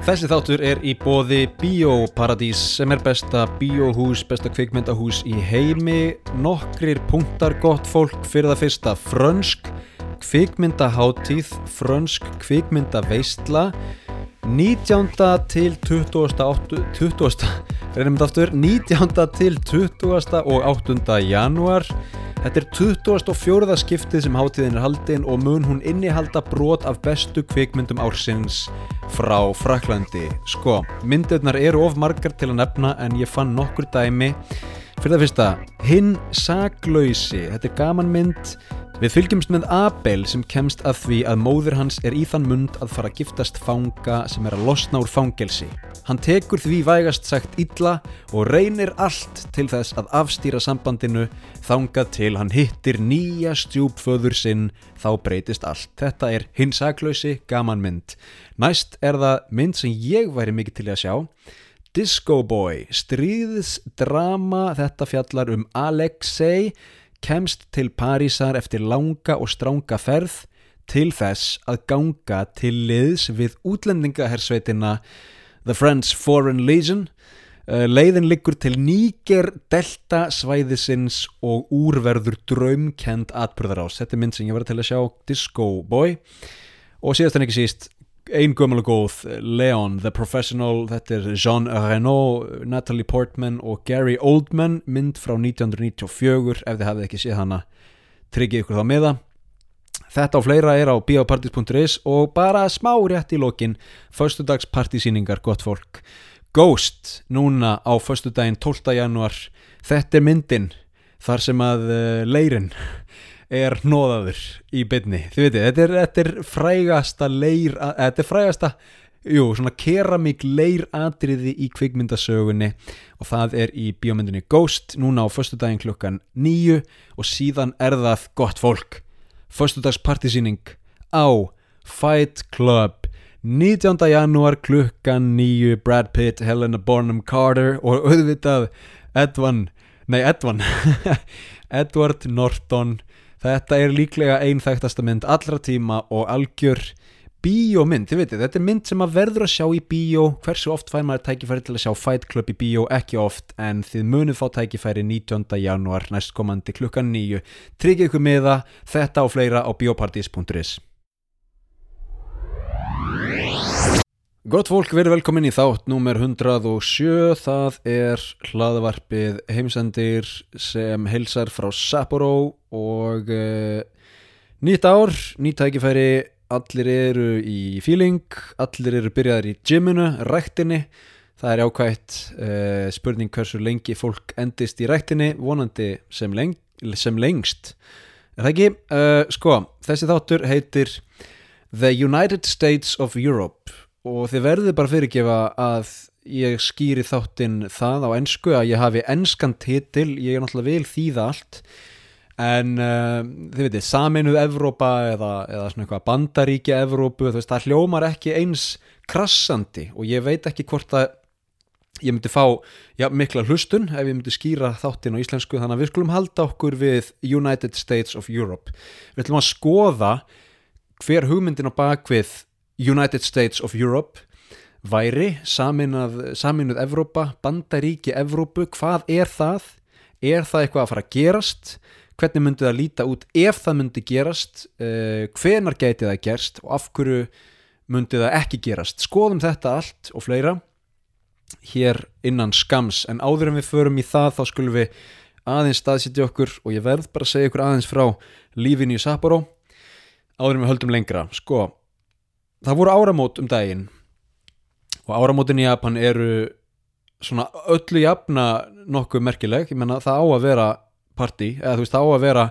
Þessi þáttur er í bóði Bíóparadís sem er besta bíóhús, besta kvikmyndahús í heimi. Nokkrir punktar gott fólk fyrir það fyrsta frönsk kvikmyndaháttíð, frönsk kvikmyndaveistla 19. til 20. 20. reynum þetta aftur 19. til 20. og 8. janúar Þetta er 24. skiptið sem hátíðin er haldin og mun hún innihalda brot af bestu kvikmyndum ársins frá Fraklandi. Sko, myndirnar eru of margar til að nefna en ég fann nokkur dæmi. Fyrir það fyrsta, Hinn saglausi, þetta er gaman mynd Við fylgjumst með Abel sem kemst að því að móður hans er í þann mund að fara að giftast fanga sem er að losna úr fangelsi. Hann tekur því vægast sagt illa og reynir allt til þess að afstýra sambandinu þangað til hann hittir nýja stjúpföður sinn þá breytist allt. Þetta er hinsaklausi gaman mynd. Næst er það mynd sem ég væri mikið til að sjá. Disco Boy, stríðsdrama, þetta fjallar um Alexei kemst til Parísar eftir langa og stránga ferð til þess að ganga til liðs við útlendingahersveitina The French Foreign Legion. Leiðin liggur til Níger delta svæðisins og úrverður draumkend atbyrðarás þetta er mynd sem ég var til að sjá Disco Boy. Og síðast en ekki síst ein gömul og góð Leon the Professional, þetta er Jean Reno Natalie Portman og Gary Oldman mynd frá 1994 ef þið hafið ekki séð hana tryggið ykkur þá með það þetta og fleira er á biopartys.is og bara smá rétt í lokin förstudags partysýningar gott fólk Ghost núna á förstudaginn 12. januar þetta er myndin þar sem að uh, leirin er nóðaður í byrni þið veitir, þetta er, þetta er frægasta leir, þetta er frægasta jú, svona keramík leiratriði í kvikmyndasögunni. Og það er í bíómyndinni Ghost núna á förstu daginn klukkan nýju og síðan er það gott fólk. Förstu dags partysýning á Fight Club. 19. janúar klukkan nýju Brad Pitt, Helena Bonham Carter og auðvitað Edvan, nei Edvan Edward Norton Þetta er líklega einn þægtasta mynd allra tíma og algjör bíómynd, þið veitir, þetta er mynd sem að verður að sjá í bíó, hversu oft fær maður tækifæri til að sjá Fight Club í bíó, ekki oft en þið munið fá tækifæri 19. januar næstkomandi klukkan nýju tryggja ykkur með það, þetta og fleira á biopartys.is Gott fólk, verið velkomin í þátt númer 107, það er hlaðvarpið heimsendir sem heilsar frá Sapporo og uh, nýtt ár, nýtt tækifæri, allir eru í feeling, allir eru byrjaðir í gyminu, ræktinni, það er ákvæmt uh, spurning hversu lengi fólk endist í ræktinni, vonandi sem, leng sem lengst. Er það ekki? Uh, sko, þessi þáttur heitir The United States of Europe og þið verður bara fyrirgefa að ég skýri þáttinn það á ennsku að ég hafi ennskan titil, ég er náttúrulega vil þýða allt. En uh, þið veitir, saminuð Evrópa eða, eða svona eitthvað bandaríkja Evrópu, þú veist, það hljómar ekki eins krassandi og ég veit ekki hvort að ég myndi fá já, mikla hlustun ef ég myndi skýra þáttinn á íslensku þannig að við skulum halda okkur við United States of Europe. Við ætlum að skoða hver hugmyndin á bakvið United States of Europe væri saminuð, saminuð Evrópa, bandaríki Evrópu, hvað er það? Er það eitthvað að fara að gerast? Hvernig myndi það líta út ef það myndi gerast? Uh, hvenar gæti það gerst og af hverju myndi það ekki gerast? Skoðum þetta allt og fleira hér innan skams en áður en við förum í það þá skulum við aðeins staðsitja okkur og ég verð bara að segja ykkur aðeins frá lífinu í Sapporo áður en við höldum lengra. Sko það voru áramót um daginn. Og áramótin í Japan eru svona öllu jafna nokkuð merkileg, ég menna það á að vera party, eða þú veist það á að vera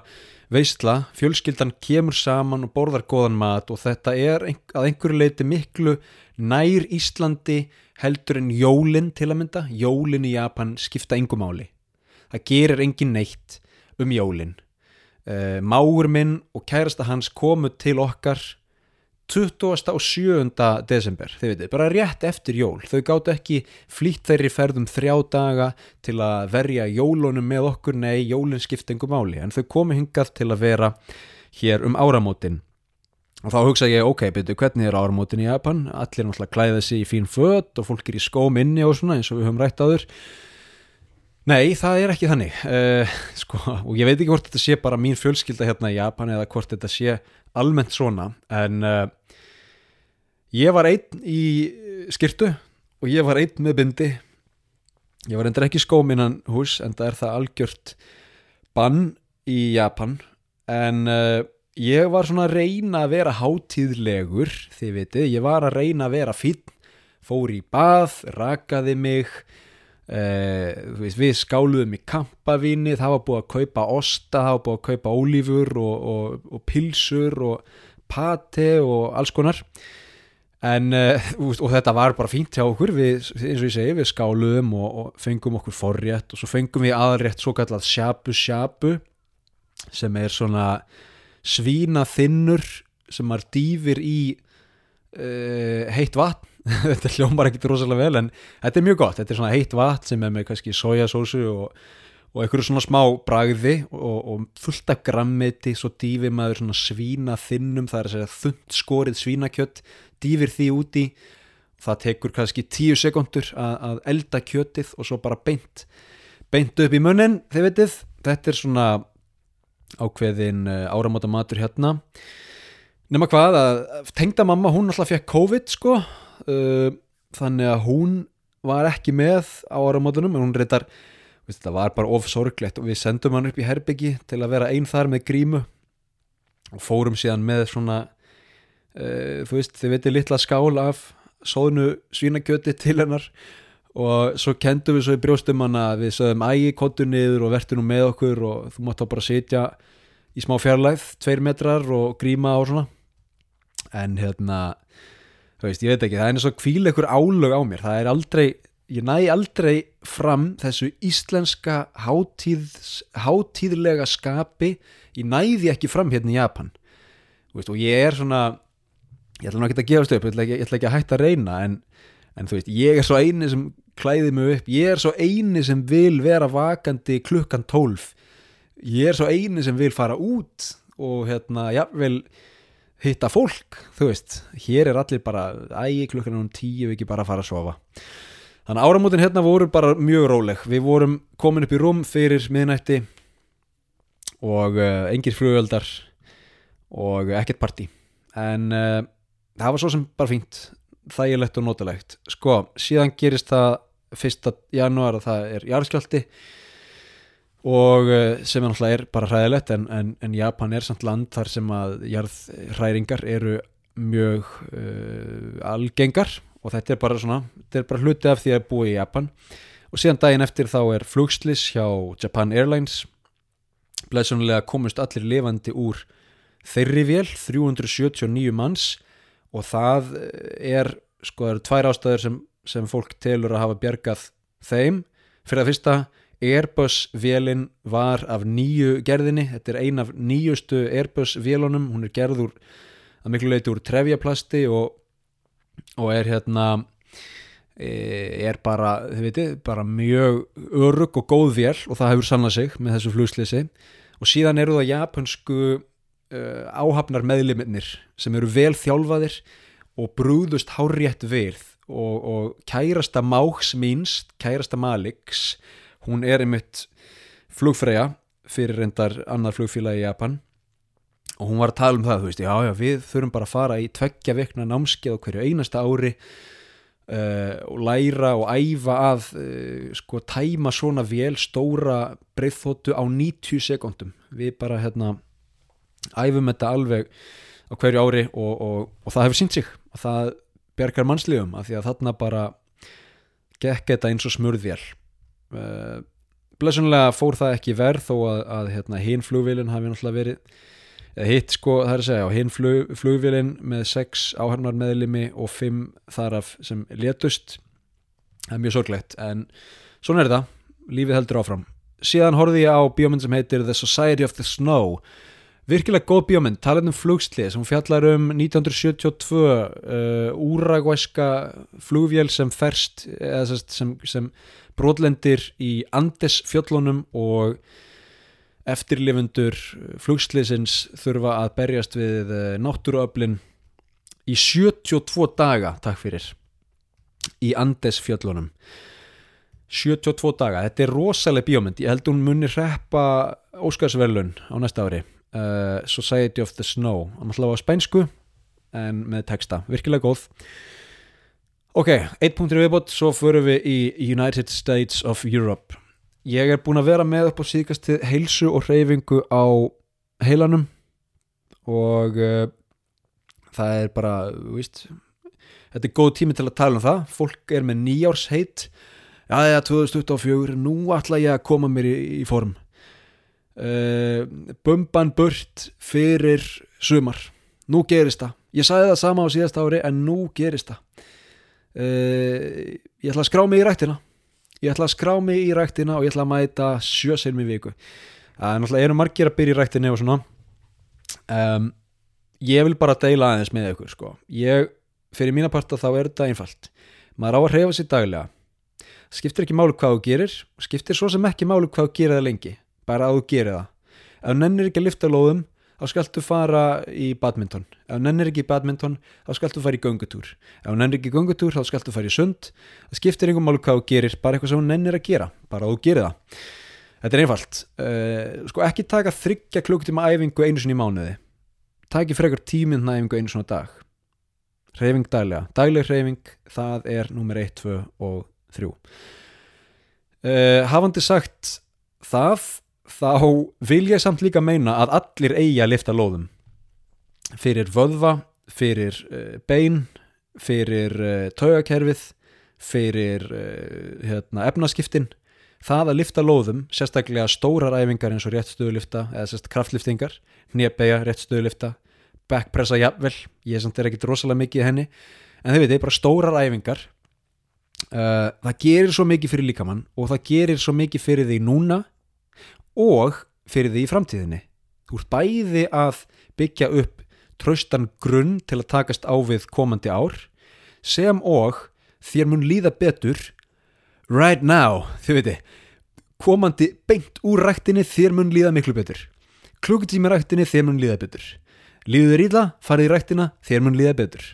veistla, fjölskyldan kemur saman og borðar góðan mat og þetta er að einhverju leiti miklu nær Íslandi heldur en jólin til að mynda, jólin í Japan skipta engum áli það gerir engin neitt um jólin. Uh, máur minn og kærasta hans komu til okkar 27. desember, þið veitir, bara rétt eftir jól. Þau gáttu ekki flýtt þeirri ferðum þrjá daga til að verja jólunum með okkur, nei, jólun skipt engum máli, en þau komu hingað til að vera hér um áramótin. og þá hugsa ég, ok, betur, hvernig er áramótin í Japan allir náttúrulega klæða sig í fín fött og fólk er í skóm inni og svona eins og við höfum rætt áður nei, það er ekki þannig. Uh, sko, og ég veit ekki hvort þetta sé bara mín fjölskylda hérna í Japan eða hvort þetta sé almennt svona en uh, ég var einn í skirtu og ég var einn með bindi. Ég var endur ekki skóm innan hús en það er það algjört bann í Japan en uh, ég var svona að reyna að vera hátíðlegur, þið veitu, ég var að reyna að vera fín, fór í bað, rakaði mig, eh, við skáluðum í kampavíni, það var búið að kaupa osta, það var búið að kaupa ólífur og, og, og pilsur og pate og alls konar. En, uh, og þetta var bara fínt hjá okkur við, eins og ég segi, við skáluðum og, og fengum okkur forrétt og svo fengum við aðrétt svo kallað sjabu sjabu sem er svona svína þinnur sem maður dýfir í uh, heitt vatn þetta hljómar ekkert rosalega vel en þetta er mjög gott, þetta er svona heitt vatn sem er með kannski sojasósu og, og einhverju svona smá bragði og, og fullt af grammiti svo dýfir maður svona svína þinnum það er að segja þund skorið svínakjött dýfir því úti það tekur kannski tíu sekundur að, að elda kjöttið og svo bara beint beint upp í munnin, þið veitir þetta er svona ákveðin eh, áramóta matur hérna. Nema hvað að tengda mamma hún alltaf fekk COVID sko uh, þannig að hún var ekki með á áramótunum en hún reyndar, það var bara of sorglegt. Og við sendum hann upp í Herbyggi til að vera einn þar með grímu og fórum síðan með svona uh, þú veist, þið veitir litla skál af sóðnu svínakjöti til hennar og svo kendum við svo í brjóstum hann að við sögum ægi kottu niður og verður nú með okkur og þú mátt þá bara sitja í smá fjarlæð, tveir metrar og gríma og svona. En hérna, veist, ég veit ekki það er eins og kvíl ekkur álög á mér. Það er aldrei, ég næ aldrei fram þessu íslenska hátíðs, hátíðlega skapi. Ég næði ekki fram hérna í Japan. Veist, og ég er svona ég ætla nú ekki að gefast upp, ég ég ætla ekki að hætta að reyna en en þú veist, ég er svo eini sem klæði mig upp, ég er svo eini sem vil vera vakandi klukkan tólf. Ég er svo eini sem vil fara út og hérna, já, vil hitta fólk, þú veist. Hér er allir bara, ægi klukkan um tíu ekki bara að fara að sofa. Þannig að áramótin hérna voru bara mjög róleg. Við vorum komin upp í rúm fyrir miðnætti og uh, engir flugöldar og ekkert parti en uh, það var svo sem bara fínt þægilegt og notalegt. Sko, síðan gerist það fyrsta janúar að það er jarðskjálti og eh, sem er náttúrulega er bara hræðilegt en, en, en Japan er samt land þar sem að jarðhræringar eru mjög uh, algengar. Og þetta er bara svona þetta er bara hluti af því að búa í Japan. Og síðan daginn eftir þá er flugslis hjá Japan Airlines. Blæðsónulega komust allir lifandi úr þeirri vél 379 manns. Og það er sko það eru tvær ástæður sem, sem fólk telur að hafa bjargað þeim. Fyrir að fyrsta Airbus vélinn var af nýju gerðinni, þetta er ein af nýjustu Airbus vélunum, hún er gerður að miklu leiti úr trefjaplasti og, og er hérna e, er bara, þið veitu, bara mjög örug og góð vél og það hefur sannað sig með þessu flugslýsi og síðan eru það japansku uh, áhafnar meðliminnir sem eru vel þjálfaðir og brúðust hárétt virð og, og kærasta máks míns, kærasta Maliks hún er einmitt flugfræja fyrir reyndar annar flugfíla í Japan. Og hún var að tala um það, þú veist, já já við þurfum bara að fara í tveggja vekna námskeið á hverju einasta ári uh, og læra og æfa að uh, sko tæma svona vel stóra breyðþóttu á 90 sekundum við bara hérna æfum þetta alveg á hverju ári og, og, og það hefur sínt sig. Að það bergar mannslífum af því að þarna bara gekk þetta eins og smurðvél uh, blessunlega fór það ekki verð þó að, að hérna, hinn flugvílinn hafi náttúrulega verið hitt sko það er að segja hinn flug, flugvílinn með sex áhörnar meðlimi og fimm þaraf sem letust það er mjög sorglegt en svona er þetta, lífið heldur áfram. Síðan horfið ég á bíómynd sem heitir The Society of the Snow virkilega góð bíómynd, talað um flugslið sem fjallar um 1972 uh, úragvæska flugvél sem ferst sem, sem brotlendir í Andes fjöllunum og eftirlifundur flugsliðsins þurfa að berjast við eh, náttúruöflin í 72 daga, takk fyrir í Andes fjöllunum 72 daga, þetta er rosaleg bíómynd, ég held hún muni reppa Óskarsverlun á næsta ári uh, Society of the Snow. Hann ætla á spænsku en með texta, virkilega góð. Ok, 1 punktur viðbót svo förum við í United States of Europe. Ég er búin að vera með upp á síðkast heilsu og reyfingu á heilanum og uh, það er bara, víst þetta er góð tími til að tala um það. Fólk er með nýjárs heit já, já, 2024, nú ætla ég að koma mér í, í form uh, bumban burt fyrir sumar. Nú gerist það, ég sagði það sama á síðast ári en nú gerist það. Uh, ég ætla að skrá mig í rættina ég ætla að skrá mig í rættina og ég ætla að mæta sjösirmi viku. Það er náttúrulega, eru margir að byrja í rættinni og svona. Um, ég vil bara deila aðeins með ykkur sko. ég, fyrir mína parta þá er þetta einfalt. Maður á að hreyfa sér daglega. Skiptir ekki málu hvað þú gerir skiptir svo sem ekki málu hvað þú gerir það lengi bara að þú gerir það. Ef nennir ekki að lifta lóðum þá skaltu fara í badminton. Ef nennir ekki í badminton þá skaltu fara í göngutúr. Ef nennir ekki í göngutúr þá skaltu fara í sund. Það skiptir einhver málu hvað þú gerir bara eitthvað sem þú nennir að gera bara að þú gerir það. Þetta er einfalt. Uh, sko ekki taka þryggja klukkutíma æfingu einu sinni í mánuði. Taki frekar tímindna æfingu einu svona dag. Reyfing daglega, dagleg reyfing það er nummer 1, 2 og 3 uh, hafandi sagt það þá vil ég samt líka meina að allir eigi að lifta lóðum. Fyrir vöðva fyrir uh, bein fyrir uh, taugakerfið fyrir hérna, efnaskiptin. Það að lifta lóðum, sérstaklega stórar æfingar eins og réttstöðulifta eða sérst kraftliftingar, nýjabæja, réttstöðulifta backpressa jafnvel ég samt er ekkit rosalega mikið henni en þau veit, það er bara stórar æfingar það gerir svo mikið fyrir líkamann og það gerir svo mikið fyrir því núna og fyrir því í framtíðinni. Þú ert bæði að byggja upp traustan grunn til að takast á við komandi ár sem og þér mun líða betur right now, þið veitir komandi beint úr rættinni þér mun líða miklu betur. Klukkutími rættinni þér mun líða betur. Líður íla, farið í rættina þér mun líða betur.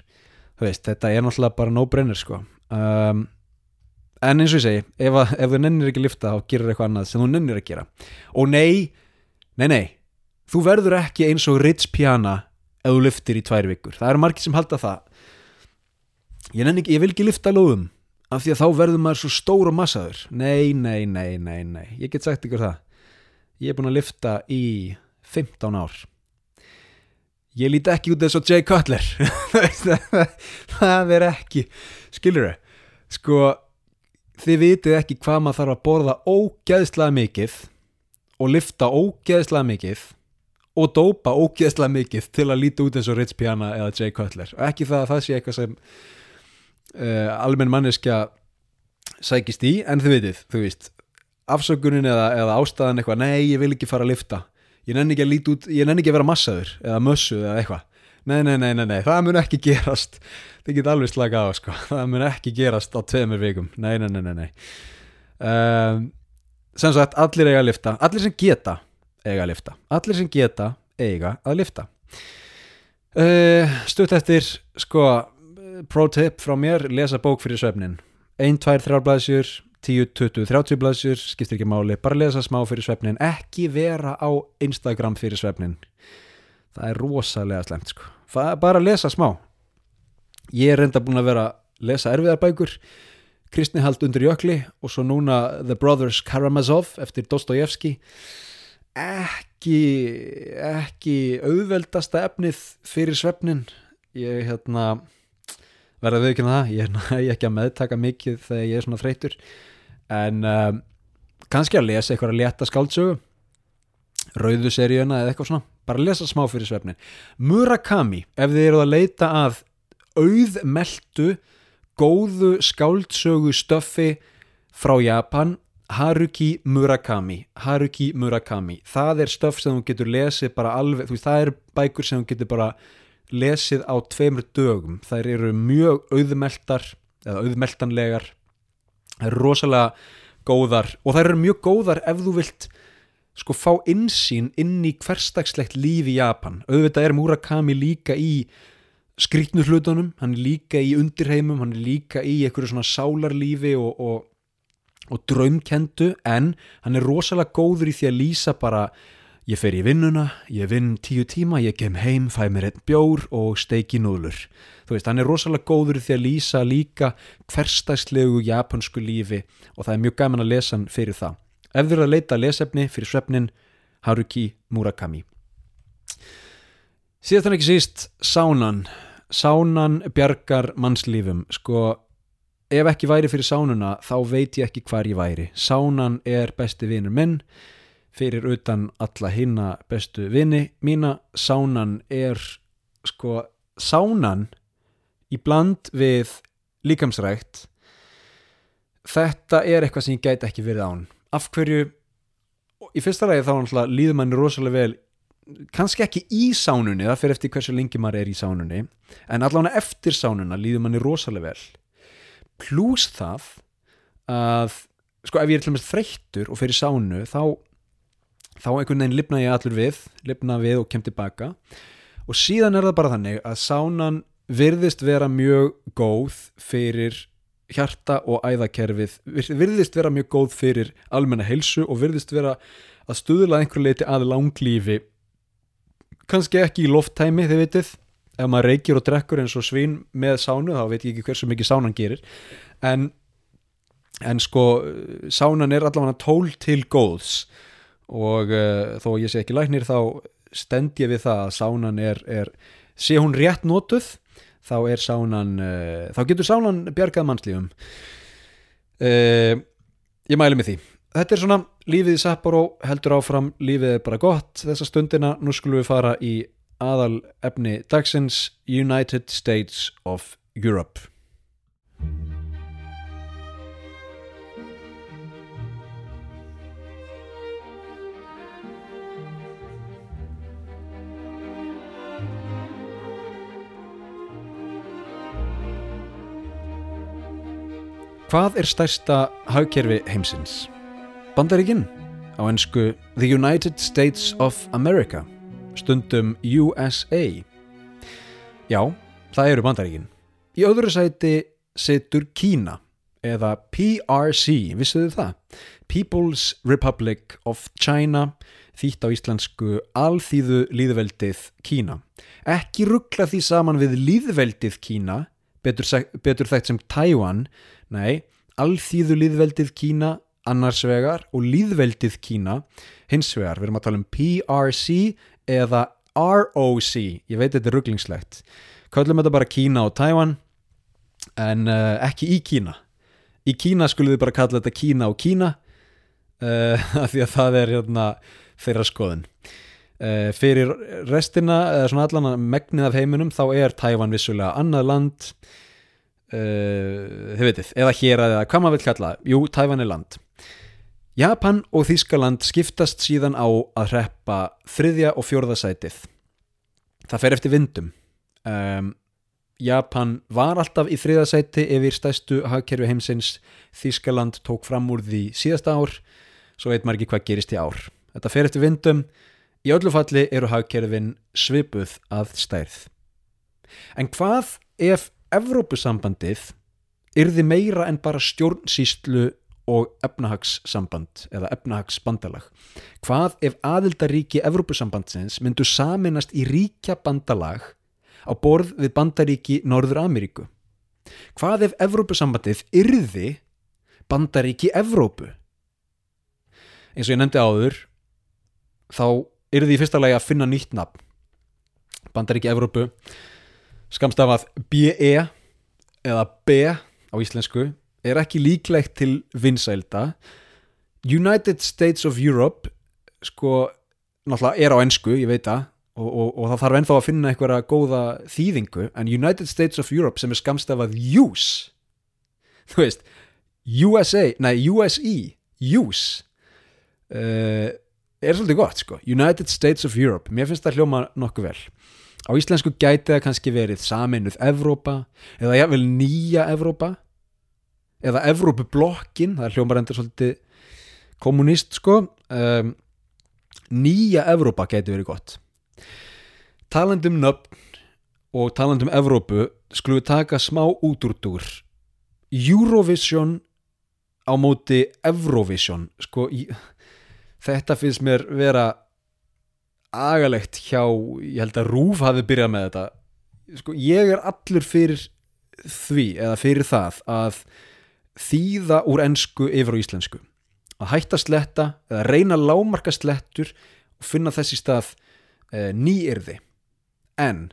Veist, þetta er náttúrulega bara no-brainer sko. um, en eins og ég segi ef, að, ef þú nennir ekki að lifta þá gerir eitthvað annað sem þú nennir að gera. Og nei, nei, nei. Þú verður ekki eins og Ritz Piana ef þú liftir í tvær vikur. Það eru margir sem halda það. Ég, ekki, ég vil ekki lifta lóðum af því að þá verður maður svo stór og massaður. Nei, nei, nei, nei, nei. Ég get sagt ykkur það. Ég er búin að lifta í 15 ár. Ég líti ekki út eins og Jay Cutler. Það er ekki. Skilur þau sko þið vitið ekki hvað maður þarf að borða ógeðslega mikið og lifta ógeðslega mikið og dópa ógeðslega mikið til að líti út eins og Rich Piana eða Jay Cutler. Og ekki það að það sé eitthvað sem uh, almenn manneskja sækist í, en þið veitir þú veist, afsökunin eða, eða ástæðan eitthvað, nei ég vil ekki fara að lifta ég nenni ekki að út, ég nenni ekki að vera massaður eða mössu eða eitthvað nei, nei, nei, nei, nei, það mun ekki gerast. Það get alveg slaka á, sko. Það mun ekki gerast á tveimur vikum, nei, nei, nei, nei, nei. Um, sem sagt, allir eiga að lifta allir sem geta eiga að lifta allir sem geta eiga að lifta uh, stutt eftir sko pro tip frá mér, lesa bók fyrir svefnin 1, 2, 3 blæsjur 10, 20, 30 blæsjur, skiptir ekki máli bara lesa smá fyrir svefnin, ekki vera á Instagram fyrir svefnin það er rosalega slemt sko. bara lesa smá. Ég er reynda búin að vera að lesa erfiðarbækur Kristni hald undir jökli og svo núna The Brothers Karamazov eftir Dostoyevski ekki ekki auðveldasta efnið fyrir svefnin ég hérna verða við ekki með það, ég er ekki að meðtaka mikið þegar ég er svona þreytur en um, kannski að lesa eitthvað að leta skáldsögu rauðu seríuna eða eitthvað svona bara lesa smá fyrir svefnin Murakami, ef þið eru að leita að auðmeltu góðu skáldsögu stöffi frá Japan Haruki Murakami. Haruki Murakami. Það er stöff sem þú getur lesið bara alveg, veist það er bækur sem þú getur bara lesið á tveimur dögum. Þær eru mjög auðmeldar eða auðmeldanlegar þær eru rosalega góðar og þær eru mjög góðar ef þú vilt sko fá insýn inn í hversdagslegt líf í Japan auðvitað er Murakami líka í skrýtnu hlutunum, hann er líka í undirheimum, hann er líka í einhverju svona sálarlífi og, og, og draumkendu en hann er rosalega góður í því að lýsa bara ég fer í vinnuna, ég vinn tíu tíma, ég kem heim, fæ mér einn bjór og steiki núðlur. Þú veist, hann er rosalega góður í því að lýsa líka hverstagslegu japansku lífi og það er mjög gaman að lesa hann fyrir það. Ef þú eru að leita lesefni fyrir svefnin, Haruki Murakami. Síðast en ekki síst, sánan. Sánan bjargar mannslífum. Sko, ef ekki væri fyrir sánuna, þá veit ég ekki hvar ég væri. Sánan er besti vinur minn, fyrir utan alla hinna bestu vini. Mína sánan er, sko, sánan í bland við líkamsrækt. Þetta er eitthvað sem ég gæti ekki verið án. Af hverju, í fyrsta ræði þá líður manni rosalega vel kannski ekki í sánunni það fyrir eftir hversu lengi maður er í sánunni en allavega eftir sánuna líður manni rosalega vel. Pluss það að sko ef ég er til og með þreyttur og fyrir sánu þá þá einhvern veginn lifna ég allur við lifna við og kem tilbaka. Og síðan er það bara þannig að sánan virðist vera mjög góð fyrir hjarta og æðakerfið virðist vera mjög góð fyrir almenna heilsu og virðist vera að stuðla einhver leiti að langlífi. Kannski ekki í lofttæmi þið vitið. Ef maður reykir og drekkur eins og svín með sánu þá veit ég ekki hversu mikið sánan gerir. En, en sko sánan er allavega tól til góðs. Og uh, þó ég sé ekki læknir þá stend ég við það að sánan er, er sé hún rétt nótuð þá er sánan uh, þá getur sánan bjargað mannslífum. Uh, ég mælu með því. Þetta er svona lífið í Sapporo heldur áfram, lífið er bara gott. Þessa stundina, nú skulum við fara í aðal efni dagsins United States of Europe Hvað er stærsta hagkerfi heimsins? Bandaríkinn á ennsku The United States of America stundum USA Já, það eru bandaríkinn Í öðru sæti setur Kína eða PRC, vissuðu það? People's Republic of China þýtt á íslensku alþýðu líðveldið Kína ekki ruggla því saman við líðveldið Kína betur, betur þægt sem Taiwan Nei, alþýðu líðveldið Kína annars vegar og líðveldið Kína hins vegar, við erum að tala um PRC eða ROC ég veit þetta er rugglingslegt. Kallum þetta bara Kína og Taiwan en uh, ekki í Kína. Í Kína skulum við bara kalla þetta Kína og Kína uh, af því að það er hérna, þeirra skoðun. Uh, fyrir restina, eða svona allan megnið af heiminum þá er Taiwan vissulega annað land Uh, þið veitir, eða hér eða hvað maður vil kalla jú, Tævan er land. Japan og Þískaland skiptast síðan á að hreppa þriðja og fjórða sætið. Það fer eftir vindum. Um, Japan var alltaf í þriðja sæti yfir stæstu hagkerfi heimsins. Þískaland tók fram úr því síðasta ár. Svo veit maður ekki hvað gerist í ár. Þetta fer eftir vindum. Í öllu falli eru hagkerfin svipuð að stærð. En hvað ef Evrópusambandið yrði meira en bara stjórnsýslu og efnahagssamband eða efnahagsbandalag. Hvað ef aðildaríki Evrópusambandsins myndu saminast í ríkja bandalag á borð við bandaríki Norður Ameríku? Hvað ef Evrópusambandið yrði bandaríki Evrópu? Eins og ég nefndi áður, þá yrði í fyrsta lagi að finna nýtt nafn. Bandaríki Evrópu skamstafað BE eða B á íslensku er ekki líklegt til vinsælda. United States of Europe sko náttúrulega er á ennsku, ég veit það og, og, og það þarf ennþá að finna einhverja góða þýðingu, en United States of Europe sem er skamstafað US þú veist USA, nei USE US uh, er svolítið gott sko United States of Europe, mér finnst það hljóma nokkuð vel Á íslensku gæti það kannski verið saminuð Evrópa eða jáfnvel nýja Evrópa eða Evrópublokkin, það er hljómar endur svolítið kommunist sko. Um, nýja Evrópa geti verið gott. Talandum nöfn og talandum Evrópu við taka smá útúrdúr. Eurovision á móti Eurovision sko, í, þetta finnst mér vera agalegt hjá, ég held að Rúf hafi byrjað með þetta. Sko, ég er allur fyrir því eða fyrir það að þýða úr ennsku yfir á íslensku. Að hætta sletta eða reyna lámarka slettur og finna þessi stað e, nýirði en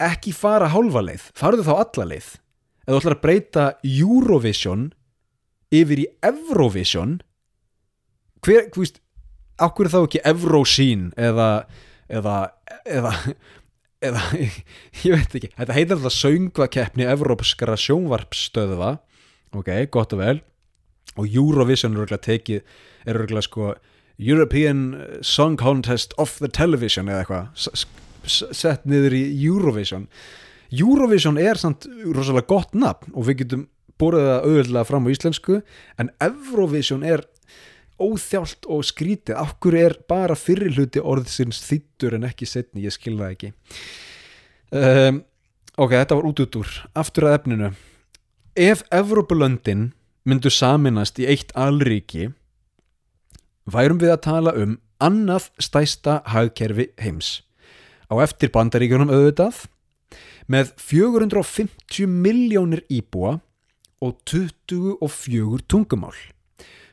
ekki fara hálfa leið farðu þá alla leið. Eða þú ætlar að breyta Eurovision yfir í Eurovision hver, hver veist ákveður þá ekki Eurosín eða eða, eða eða, ég veit ekki. Þetta heitir alltaf söngvakeppni Evrópskara sjónvarpstöðva ok, gott og vel. Og Eurovision er örgulega tekið er örgulega sko European Song Contest of the Television eða eitthvað. Sett niður í Eurovision. Eurovision er samt rosalega gott nafn og við getum borðið það auðvitað fram á íslensku en Eurovision er óþjált og skrítið. Okkur er bara fyrir hluti orðsins þýttur en ekki setni, ég skilða ekki. Um, ok, þetta var út út úr aftur að efninu. Ef Evrópulöndin myndu saminast í eitt alríki værum við að tala um annað stæsta hagkerfi heims. Á eftir bandaríkjunum auðvitað með 450 miljónir íbúa og 24 tungumál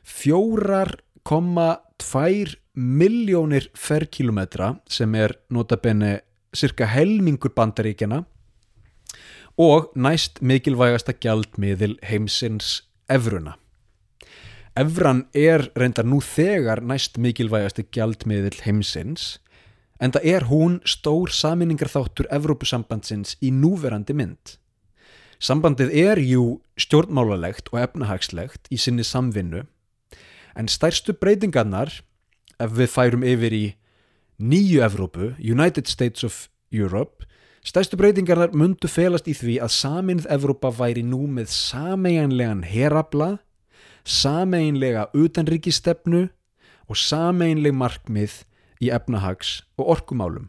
4,2 miljónir ferkilometra sem er notabenni cirka helmingur bandaríkjana og næst mikilvægasta gjaldmiðil heimsins Evruna. Evran er reyndar nú þegar næst mikilvægasti gjaldmiðil heimsins en það er hún stór saminningarþáttur Evrópusambandsins í núverandi mynd. Sambandið er jú stjórnmálalegt og efnahagslegt í sinni samvinnu en stærstu breytingarnar ef við færum yfir í nýju Evrópu, United States of Europe stærstu breytingarnar mundu felast í því að saminnið Evrópa væri nú með sameiginlegan herabla sameiginlega utanríkistefnu og sameiginleg markmið í efnahags og orkumálum.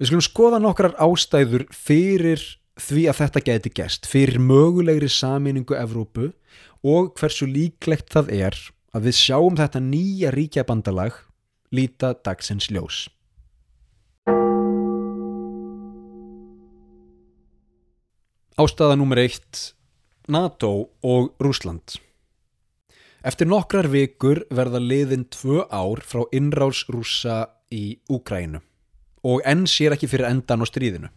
Við skulum skoða nokkrar ástæður fyrir því að þetta geti gest fyrir mögulegri saminningu Evrópu og hversu líklegt það er að við sjáum þetta nýja ríkjabandalag líta dagsins ljós. Ástæða nummer eitt NATO og Rúsland Eftir nokkrar vikur verða liðin tvö ár frá innráls rúsa í Úkrænu og enn sér ekki fyrir endan á stríðinu.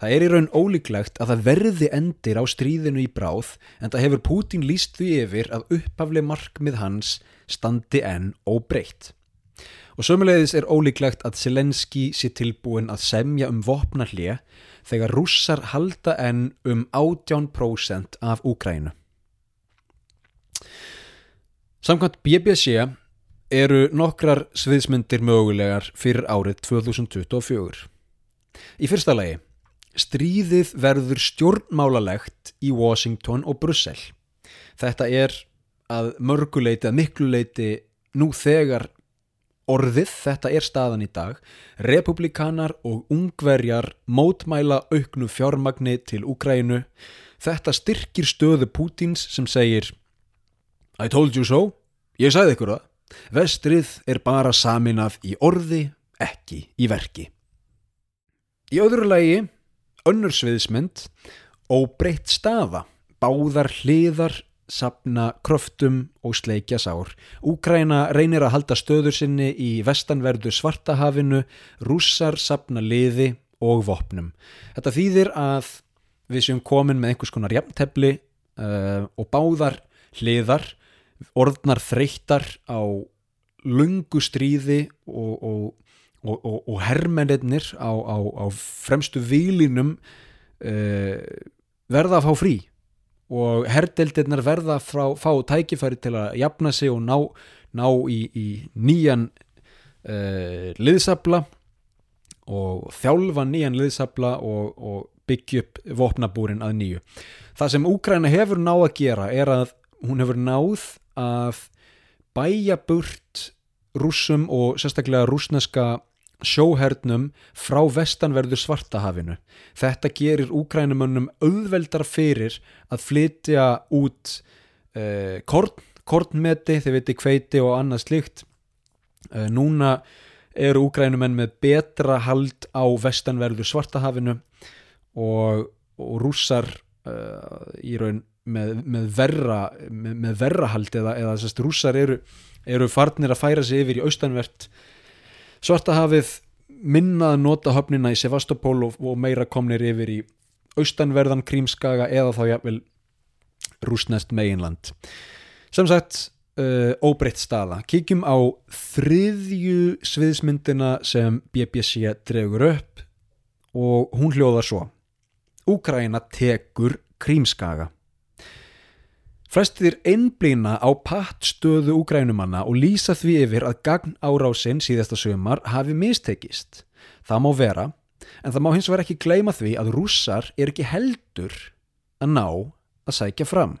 Það er í raun ólíklegt að það verði endir á stríðinu í bráð en það hefur Pútín líst því yfir að upphafli markmið hans standi enn óbreytt. Og sömulegðis er ólíklegt að Selenski sé tilbúin að semja um vopnarlið þegar rússar halda enn um 18% af Úkrænu. Samkvæmt BBC eru nokkrar sviðsmyndir mögulegar fyrir árið 2024. Í fyrsta lagi Stríðið verður stjórnmálalegt í Washington og Brussel. Þetta er að mörguleiti, að mikluleiti nú þegar orðið, þetta er staðan í dag. Republikanar og ungverjar mótmæla auknu fjármagni til Úkrænu. Þetta styrkir stöðu Pútins sem segir I told you so, ég sagði ykkur það. Vestrið er bara saminað í orði, ekki í verki. Í öðru lagi önnur sviðismynd óbreytt staða, báðar hliðar sapna kröftum og sleikja sár. Úkræna reynir að halda stöður sinni í vestanverðu svartahafinu, rússar sapna liði og vopnum. Þetta þýðir að við séum komin með einhvers konar jafntefli uh, og báðar hliðar, orðnar þreyttar á lungu stríði og, og og, og, herrmennir á, á, á fremstu výlinum uh, eh, verða að fá frí og herrdeldirnar verða að fá tækifæri til að jafna sig og ná, ná í, í nýjan uh, liðsabla og þjálfa nýjan liðsabla og, byggja upp vopnabúrin að nýju. Það sem Úkræna hefur náð að gera er að hún hefur náð að bæja burt rússum og sérstaklega rúsneska sjóhernum frá vestanverður svartahafinu. Þetta gerir úkrænumönnum auðveldar fyrir að flytja út uh, korn, kornmeti, þið veitir kveiti og annað slíkt. Uh, núna eru úkrænumenn með betra hald á vestanverður svartahafinu og, og rússar uh, í raun með, með verra með, með verra hald eða, eða sérst, rússar eru, eru farnir að færa sig yfir í austanvert svartahafið minnað nota höfnina í Sevastopol og, og meira komnir yfir í austanverðan krímskaga eða þá jafnvel rúsnest meginland. Sem sagt uh, óbreytt staða. Kíkjum á þriðju sviðsmyndina sem BBC dregur upp og hún hljóðar svo. Úkraina tekur krímskaga Flestir einblýna á pattstöðu úgrænumanna og lýsa því yfir að gagn árásinn síðasta sömar hafi mistekist. Það má vera, en það má hins vegar ekki gleyma því að rússar er ekki heldur að ná að sækja fram.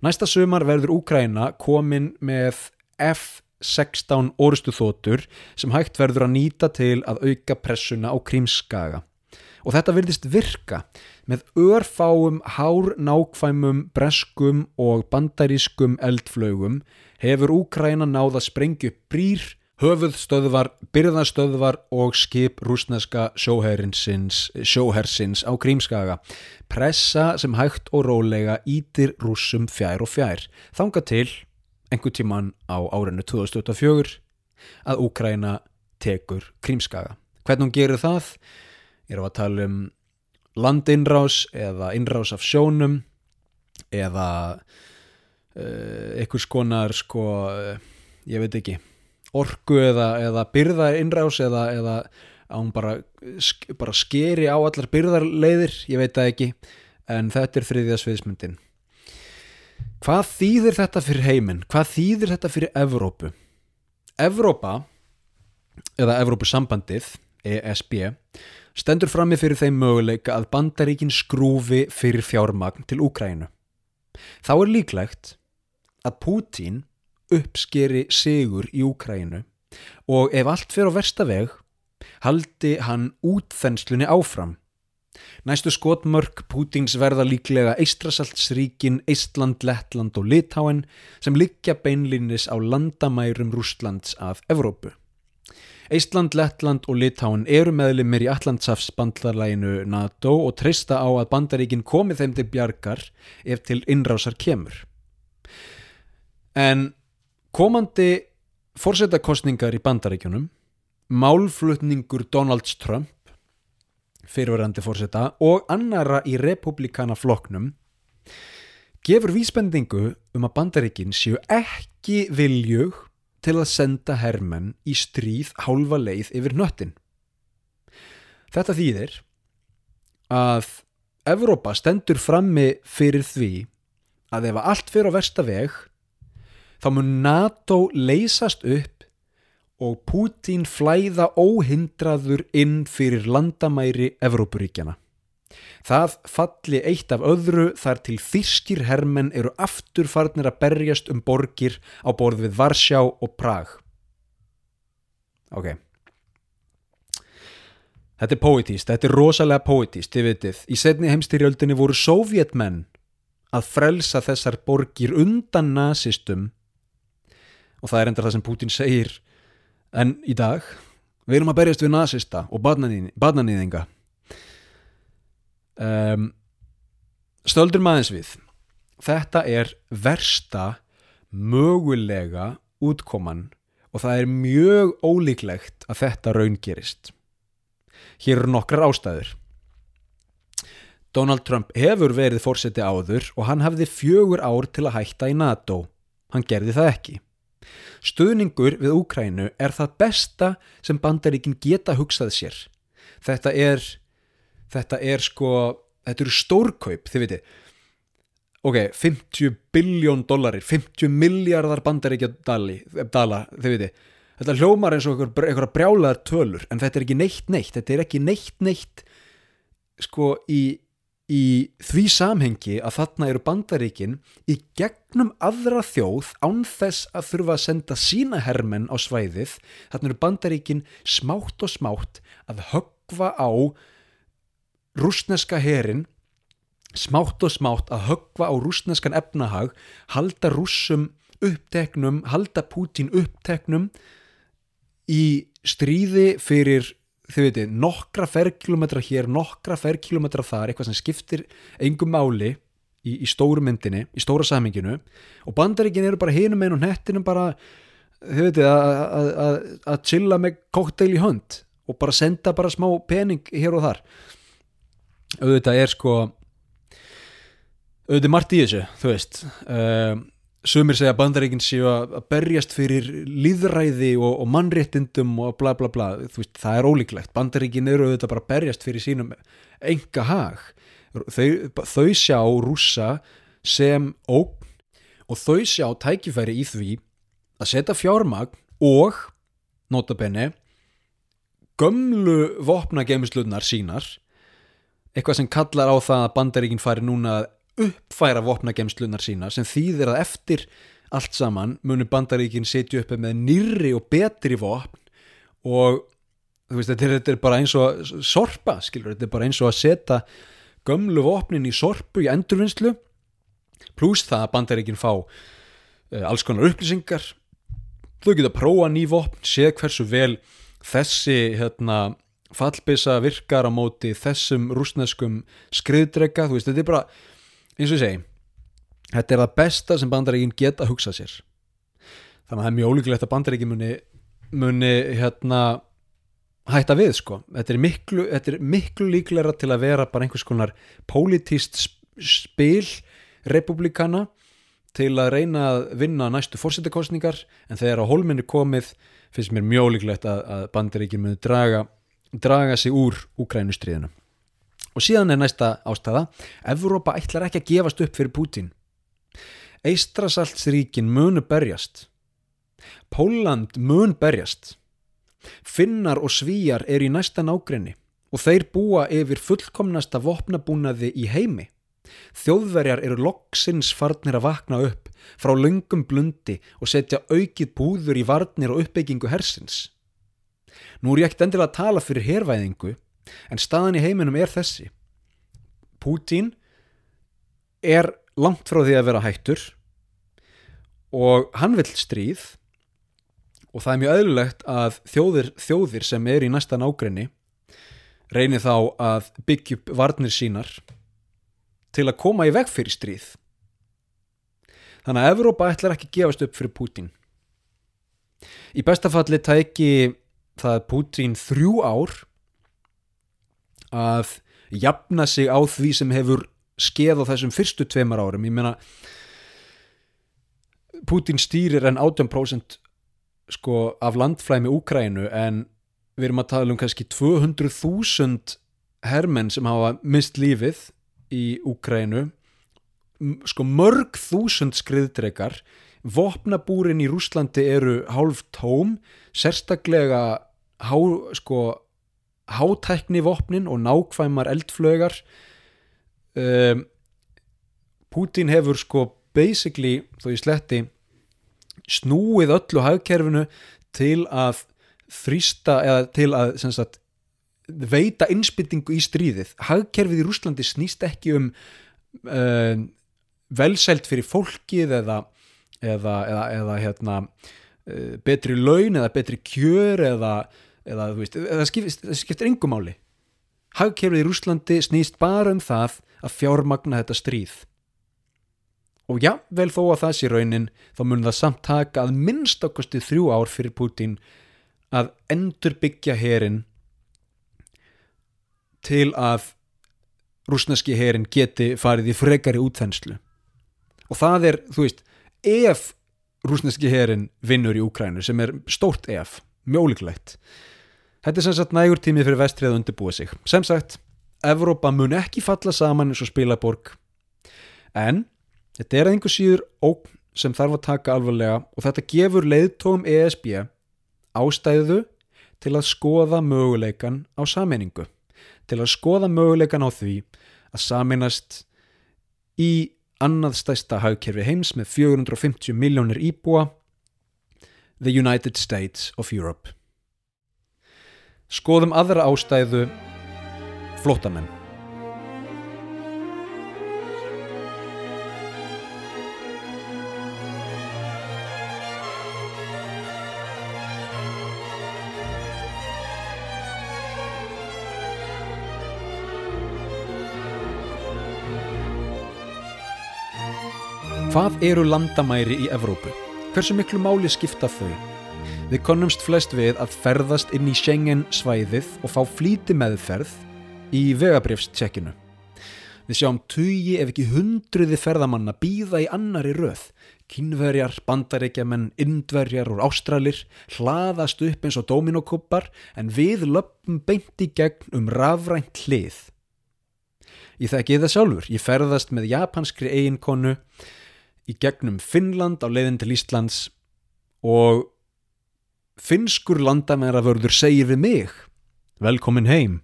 Næsta sömar verður Úgræna komin með F-16 orustu þótur sem hægt verður að nýta til að auka pressuna á krímskaga og þetta virðist virka með örfáum hár nákvæmum breskum og bandarískum eldflögum hefur Úkræna náð að sprengja upp brýr, höfuðstöðvar, byrðastöðvar og skip rúsneska sjóhersins á Krímskaga. Pressa sem hægt og rólega ítir rúsum fjær og fjær. Þanga til, einhver tíman á árinu 2024, að Úkræna tekur Krímskaga. Hvernig hún gerir það? Erum að tala um landinnrás eða innrás af sjónum eða uh, einhvers konar sko, uh, ég veit ekki orgu eða, eða byrðar innrás eða, eða að hún bara, bara skeri á allar byrðarleiðir, ég veit það ekki en þetta er þriðja sviðismyndin hvað þýðir þetta fyrir heiminn, hvað þýðir þetta fyrir Evrópu? Evrópa eða Evrópusambandið ESB stendur frammi fyrir þeim möguleika að bandaríkin skrúfi fyrir fjármagn til Úkrænu. Þá er líklegt að Pútín uppskeri sigur í Úkrænu og ef allt fyrir á versta veg haldi hann útþenslunni áfram. Næstu skotmörk Pútins verða líklega Eistrasaltsríkin, Eistland, Lettland og Litáen sem liggja beinlinnis á landamærum Rústlands af Evrópu. Eistland, Lettland og Litáin eru meðlumir í Allandsafsbandlarlæginu NATO og treysta á að bandaríkin komi þeim til bjargar ef til innrásar kemur. En komandi fórsetakostningar í bandaríkjunum, málflutningur Donalds Trump, fyrirverandi fórseta og annara í republikana floknum, gefur vísbendingu um að bandaríkin séu ekki viljug til að senda hermenn í stríð hálfa leið yfir nöttin. Þetta þýðir að Evrópa stendur frammi fyrir því að ef allt fyrir á versta veg þá mun NATO leysast upp og Pútín flæða óhindraður inn fyrir landamæri Evrópuríkjana. Það falli eitt af öðru þar til þýskir hermenn eru aftur farnir að berjast um borgir á borð við Varsjá og Prag. Ok. Þetta er poetist, þetta er rosalega poetist, þið vitið. Í setni heimstyrjöldinni voru sovjetmenn að frelsa þessar borgir undan nazistum og það er enda það sem Putin segir en í dag við erum að berjast við nazista og badnanýðinga um, stöldur maðins við. Þetta er versta mögulega útkoman og það er mjög ólíklegt að þetta raun gerist. Hér eru nokkrar ástæður. Donald Trump hefur verið fórseti áður og hann hafði fjögur ár til að hætta í NATO. Hann gerði það ekki. Stuðningur við Úkrænu er það besta sem bandaríkin geta hugsað sér. Þetta er þetta er sko, þetta eru stórkaup þið viti ok, 50 biljón dollarir 50 miljardar bandaríkja dali, dala, þið viti þetta hljómar eins og einhverja brjálaðar tölur en þetta er ekki neitt neitt. Þetta er ekki neitt neitt sko í í því samhengi að þarna eru bandaríkin í gegnum aðra þjóð án þess að þurfa að senda sína hermenn á svæðið. Þarna eru bandaríkin smátt og smátt að höggva á rúsneska herin smátt og smátt að höggva á rúsneskan efnahag halda rússum uppteknum halda Pútín uppteknum í stríði fyrir þau veitir, nokkra ferrkilometra hér, nokkra ferrkilometra þar eitthvað sem skiptir engum máli í, í stóru myndinni, í stóra saminginu og bandaríkin eru bara hinum einn og nettinum bara, þau veitir að chilla með kokteil í hönd og bara senda bara smá pening hér og þar auðvitað er sko auðvitað margt í þessu, þú veist um Sumir segja að bandaríkinn séu að berjast fyrir líðræði og, og mannréttindum og bla bla bla, veist, það er ólíklegt. Bandaríkinn eru auðvitað bara berjast fyrir sínum enga hag. Þau, þau sjá rúsa sem ógn og þau sjá tækifæri í því að setja fjármagn og, notabenni, gömlu vopnagemislunar sínar, eitthvað sem kallar á það að bandaríkinn fari núna að uppfæra vopnagemslunar sína sem þýðir að eftir allt saman munir bandaríkin setju upp með nýri og betri vopn og veist, þetta, er, bara eins og sorpa, skilur, þetta er bara eins og að setja gömlu vopnin í sorpu í endurvinnslu pluss það að bandaríkin fá uh, alls konar upplýsingar. Þau geta að prófa ný vopn, séð hversu vel þessi hérna, fallbisa virkar á móti þessum rúsneskum skriðdrega, þú veist, þetta er bara eins og ég segi þetta er það besta sem bandaríkin geta að hugsa sér. Þannig að það er mjög ólíkulegt að bandaríkin muni, muni hérna hætta við sko. Þetta er, miklu, þetta er miklu líklega til að vera bara einhvers konar pólitíst spil republikana til að reyna að vinna næstu fórsettakostningar en þegar á holminni komið finnst mér mjög ólíkulegt að, að bandaríkin muni draga, draga sig úr Úkrænustriðinu Og síðan er næsta ástæða, Evrópa ætlar ekki að gefast upp fyrir Pútín. Eistrasaltsríkin munu berjast. Póland mun berjast. Finnar og svíjar er í næsta nágrinni og þeir búa yfir fullkomnasta vopnabúnaði í heimi. Þjóðverjar eru loksins farnir að vakna upp frá lungum blundi og setja aukið búður í varnir og uppbyggingu hersins. Nú er ég ekkert endilega að tala fyrir hervæðingu en staðan í heiminum er þessi. Pútín er langt frá því að vera hættur og hann vill stríð og það er mjög öðrulegt að þjóðir, þjóðir sem er í næsta nágrinni reynir þá að byggja upp varnir sínar til að koma í veg fyrir stríð. Þannig að Evrópa ætlar ekki gefast upp fyrir Pútín. Í bestafalli tæki það Pútín þrjú ár að jafna sig á því sem hefur skeð á þessum fyrstu tveimar árum. Ég meina Putin stýrir en 18% sko af landflæmi Úkrænu en við erum að tala um kannski 200.000 hermenn sem hafa mist lífið í Úkrænu sko mörg þúsund skriðdrekar vopnabúrin í Rúslandi eru hálf tóm sérstaklega há, sko hátækni vopnin og nákvæmar eldflögar um, Putin hefur sko basically, þó ég sletti snúið öllu hagkerfinu til að þrýsta eða til að sagt, veita innspyttingu í stríðið. Hagkerfið í Rúslandi snýst ekki um uh, velsælt fyrir fólkið eða, eða, eða, eða hérna, uh, betri laun eða betri kjör eða eða veist, það skiptir, skiptir engum máli. Hagkerfið í Rúslandi snýst bara um það að fjármagna þetta stríð. Og já, vel þó að það sé raunin þá mun það samt taka að minnst okkusti þrjú ár fyrir Putin að endur byggja herin til að rúsneski herin geti farið í frekari útþenslu. Og það er, þú veist, ef rúsneski herin vinnur í Úkrænu sem er stórt ef, mjóliklegt Þetta er sem sagt nægur tímið fyrir vestrið að undirbúa sig. Sem sagt, Evrópa mun ekki falla saman eins og spilaborg. En þetta er einhver síður ókn sem þarf að taka alvarlega og þetta gefur leiðtóum ESB ástæðu til að skoða möguleikan á sammenningu. Til að skoða möguleikan á því að saminast í annað stæsta hagkerfi heims með 450 miljónir íbúa The United States of Europe. Skoðum aðra ástæðu flótamenn Hvað eru landamæri í Evrópu? Hversu miklu máli skipta þau? Við konumst flest við að ferðast inn í Schengen svæðið og fá flíti meðferð í vegabrifstsekkinu. Við sjáum tugi ef ekki hundruði ferðamanna býða í annari röð. Kínverjar, bandaríkjaman, indverjar og ástralir hlaðast upp eins og dominokúpar en við löpum beint í gegn um rafrænt hlið. Ég þekki það sjálfur. Ég ferðast með japanskri eiginkonu í gegnum Finnland á leiðin til Íslands og finnskur landamæravörður segir við mig velkomin heim.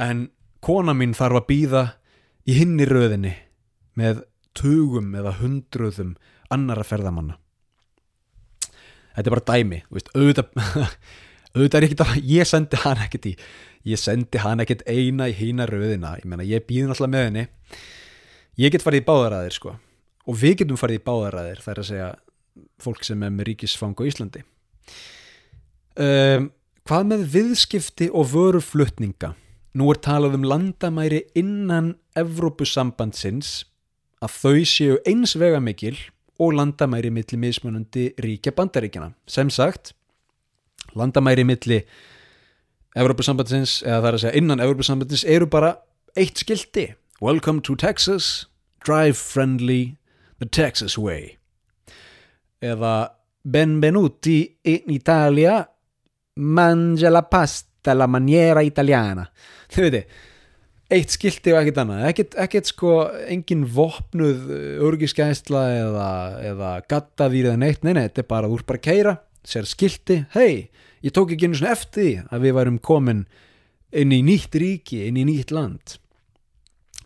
En kona mín þarf að býða í hinni röðinni með tugum eða hundruðum annara ferðamanna. Þetta er bara dæmi veist, auðvitað, auðvitað er að ég sendi hann ekkit í ég sendi hann ekkit eina í hína röðina. Ég ég býði náttúrulega með henni. Ég get farið í báðaræðir sko og við getum farið í báðaræðir það er að segja fólk sem er með ríkisfang á Íslandi. Um, hvað með viðskipti og vöruflutninga? Nú er talað um landamæri innan Evrópusambandsins að þau séu eins vega mikil og landamæri milli mismunandi ríkja bandaríkjana sem sagt landamæri milli Evrópusambandsins eða það er að segja innan Evrópusambandsins eru bara eitt skildi Welcome to Texas Drive friendly The Texas Way. Eða Benvenuti in Italia Mangia la pasta la maniera italiana. Þau veitir eitt skilti og ekkert annað. Ekkert, ekkert sko engin vopnuð örgiskæsla eða, eða gattavýr eða neitt. Nei, nei, þetta er bara úr bara keira sér skilti, hei, ég tók ekki einu svona eftir því að við værum komin inn í nýtt ríki, inn í nýtt land.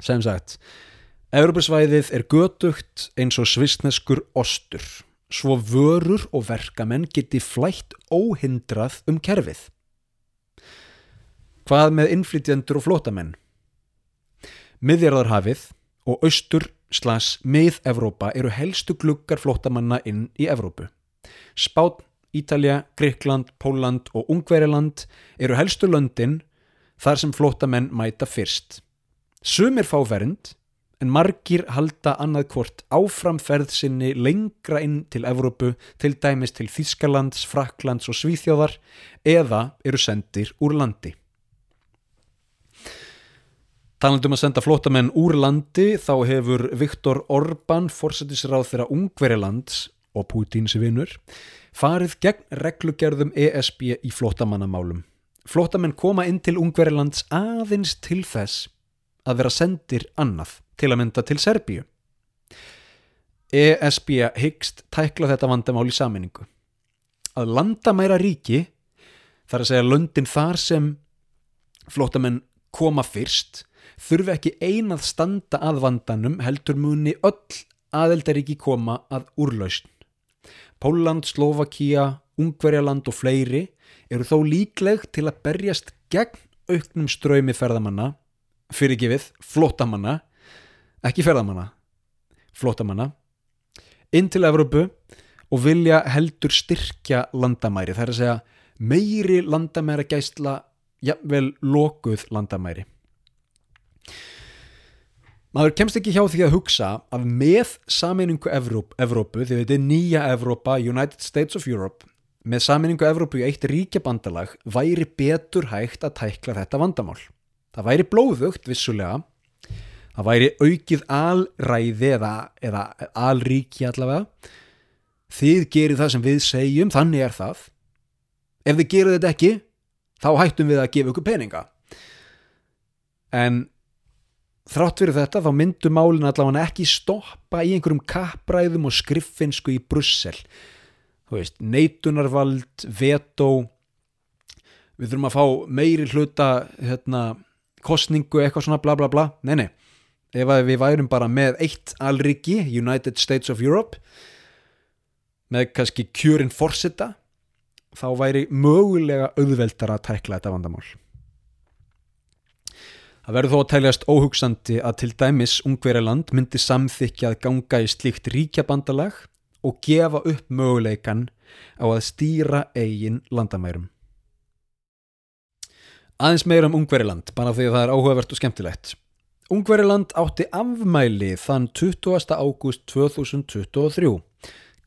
Sem sagt Európusvæðið er götugt eins og svisneskur ostur, svo vörur og verkamenn geti flætt óhindrað um kerfið. Hvað með innflytjendur og flótamenn? Miðjarðarhafið og austur slas mið-Evrópa eru helstu gluggar flótamanna inn í Evrópu. Spán, Ítalja, Gríkland, Póland og Ungveriland eru helstu löndin þar sem flótamenn mæta fyrst. Sumir fá vernd en margir halda annað hvort áframferð sinni lengra inn til Evrópu, til dæmis til Þískalands, Fraklands og Svíþjóðar eða eru sendir úr landi. Talandum að senda flótamenn úr landi þá hefur Viktor Orbán, fórsetisráð þeirra Ungverilands og Pútins vinnur, farið gegn reglugerðum ESB í flótamannamálum. Flótamenn koma inn til Ungverilands aðeins til þess að vera sendir annað til að mynda til Serbíu. ESB hyggst tækla þetta vandamál í saminningu. Að landamæra ríki, þar að segja löndin þar sem flótamenn koma fyrst, þurfi ekki einað standa að vandanum heldur muni öll aðeldaríki koma að úrlausn. Póland, Slovakia, Ungverjaland og fleiri eru þó líkleg til að berjast gegn auknum ströymi ferðamanna, fyrirgifið, flótamanna, ekki ferðamanna flótamanna inn til Evrópu og vilja heldur styrkja landamæri það er að segja meiri landamæra gæsla jafnvel lokuð landamæri. Maður kemst ekki hjá því að hugsa að með saminningu Evrópu, Evrópu því þetta er nýja Evrópa, United States of Europe með saminningu Evrópu í eitt ríkjabandalag væri betur hægt að tækla þetta vandamál. Það væri blóðugt vissulega það væri aukið alræði eða, eða alríki allavega. Þið gerir það sem við segjum þannig er það. Ef þið gerir þetta ekki þá hættum við að gefa ykkur peninga. En þrátt fyrir þetta þá myndu málin allavega ekki stoppa í einhverjum kappræðum og skriffinsku í Brussel. Þú veist, neitunarvald veto. Við þurfum að fá meiri hluta hérna, kostningu eitthvað svona bla bla bla. Nei nei ef við værum bara með eitt alriki, United States of Europe með kannski kjörin forsetta þá væri mögulega auðveldar að tækla þetta vandamál Það verður þó að tæljast óhugsandi að til dæmis Ungveriland myndi samþykja að ganga í slíkt ríkjabandalag og gefa upp möguleikan á að stýra eigin landamærum. Aðeins meira um Ungveriland, bara því að það er áhugavert og skemmtilegt. Ungveriland átti afmæli þann 20. ágúst 2023.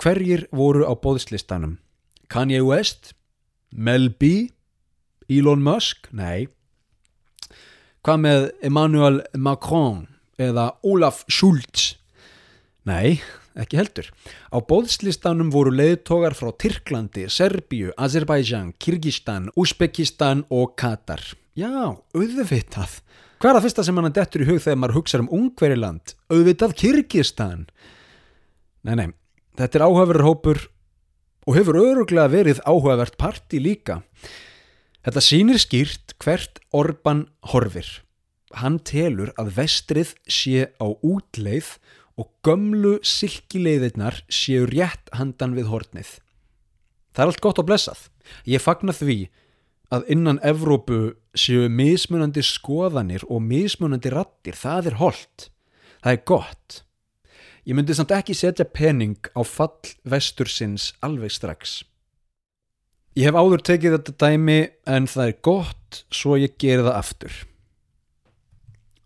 Hverjir voru á bóðslistanum? Kanye West? Mel B? Elon Musk? Nei. Hvað með Emmanuel Macron eða Olaf Schultz? Nei, ekki heldur. Á bóðslistanum voru leiðtogar frá Tyrklandi, Serbíu, Azerbaijan, Kyrgyzstan, Uzbekistan og Katar. Já, auðvitað. Hvað er það fyrsta sem mann dettur í hug þegar maður hugsa um Ungveriland? Auðvitað Kyrgyzstan. Nei, nei, þetta er áhugaverður hópur og hefur öruglega verið áhugavert parti líka. Þetta sýnir skýrt hvert Orban horfir. Hann telur að vestrið sé á útleið og gömlu silkileiðirnar séu rétt handan við hornið. Það er allt gott og blessað. Ég fagnar því að innan Evrópu séu mismunandi skoðanir og mismunandi rattir. Það er holdt. Það er gott. Ég myndi samt ekki setja pening á fall vestursins alveg strax. Ég hef áður tekið þetta dæmi en það er gott svo ég geri það aftur.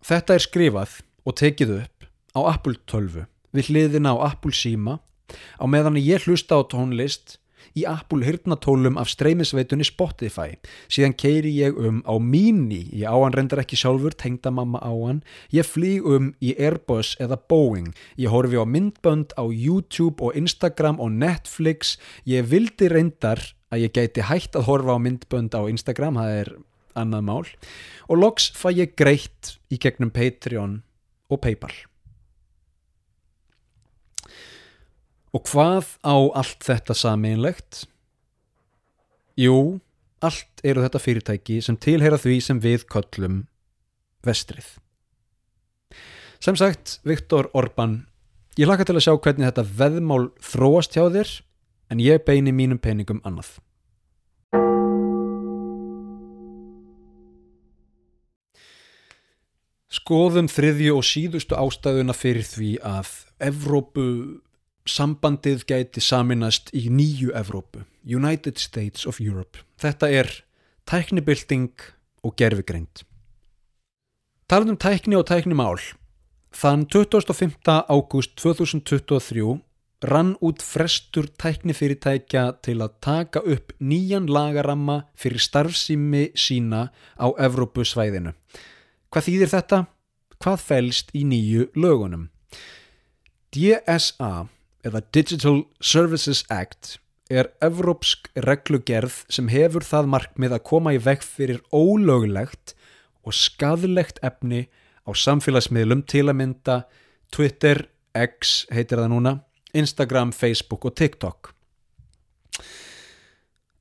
Þetta er skrifað og tekið upp á Apple 12 við hliðina á Apple síma á meðan ég hlusta á tónlist í Apple hirtnatólum af streymisveitunni Spotify. Síðan keiri ég um á Mini. Ég á hann reyndar ekki sjálfur, tengda mamma á hann. Ég flýg um í Airbus eða Boeing, ég horfi á myndbönd á YouTube og Instagram og Netflix. Ég vildi reyndar að ég gæti hægt að horfa á myndbönd á Instagram, það er annað mál. Og loks fæ ég greitt í gegnum Patreon og Paypal og hvað á allt þetta sameinlegt? Jú, allt eru þetta fyrirtæki sem tilheyra því sem við köllum vestrið sem sagt, Viktor Orban ég laka til að sjá hvernig þetta veðmál þróast hjá þér en ég beini mínum peningum annað. Skoðum þriðju og síðustu ástæðuna fyrir því að Evrópu sambandið gæti saminast í nýju Evrópu, United States of Europe. Þetta er tæknibilding og gerfigreind. Talandum tækni og tæknimál. Þann 25. ágúst 2023 rann út frestur tæknifyrirtækja til að taka upp nýjan lagaramma fyrir starfsými sína á Evrópusvæðinu. Hvað þýðir þetta? Hvað fælst í nýju lögunum? DSA eða Digital Services Act er evrópsk reglugerð sem hefur það markmið að koma í vekk fyrir ólögulegt og skadlegt efni á samfélagsmiðlum til að mynda Twitter, X heitir það núna Instagram, Facebook og TikTok.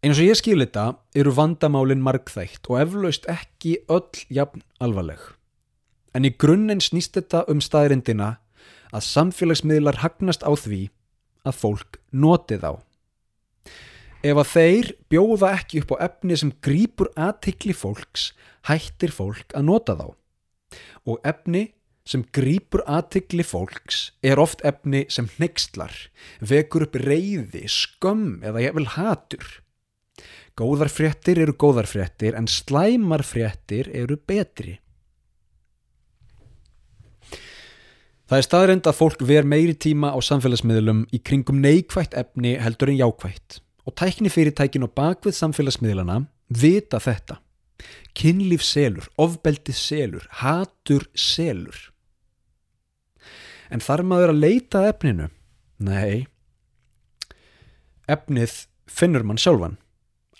Eins og ég skil þetta eru vandamálinn markþægt og eflaust ekki öll jafn alvarleg. En í grunninn snýst þetta um staðrindina að samfélagsmiðlar hagnast á því að fólk noti þá. Ef að þeir bjóða ekki upp á efni sem grýpur aðtikli fólks, hættir fólk að nota þá. Og efni sem grýpur aðtikli fólks er oft efni sem hnegstlar, vekur upp reyði, skömm eða ég vil hatur. Góðar fréttir eru góðar fréttir en slæmar fréttir eru betri. Það er staðrind að fólk ver meiri tíma á samfélagsmiðlum í kringum neikvægt efni heldur en jákvægt og tækni fyrirtækin og bakvið samfélagsmiðlana vita þetta. Kinnlíf selur, ofbeldi selur, hatur selur en þarf maður að leita efninu? Nei, efnið finnur mann sjálfan.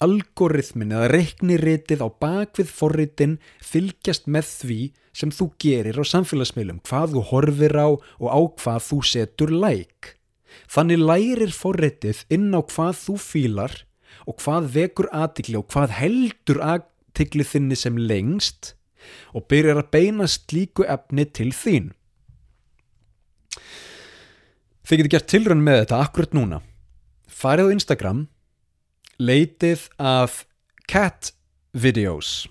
Algoritmin eða reikniritið á bakvið forritin fylgjast með því sem þú gerir á samfélagsmiðlum, hvað þú horfir á og á hvað þú setur læk. Þannig lærir forritið inn á hvað þú fílar og hvað vekur aðtikli og hvað heldur aðtikli þinni sem lengst og byrjar að beina slíku efni til þín Þið getur gert tilrönn með þetta akkurat núna. Farið á Instagram, leitið af cat videos.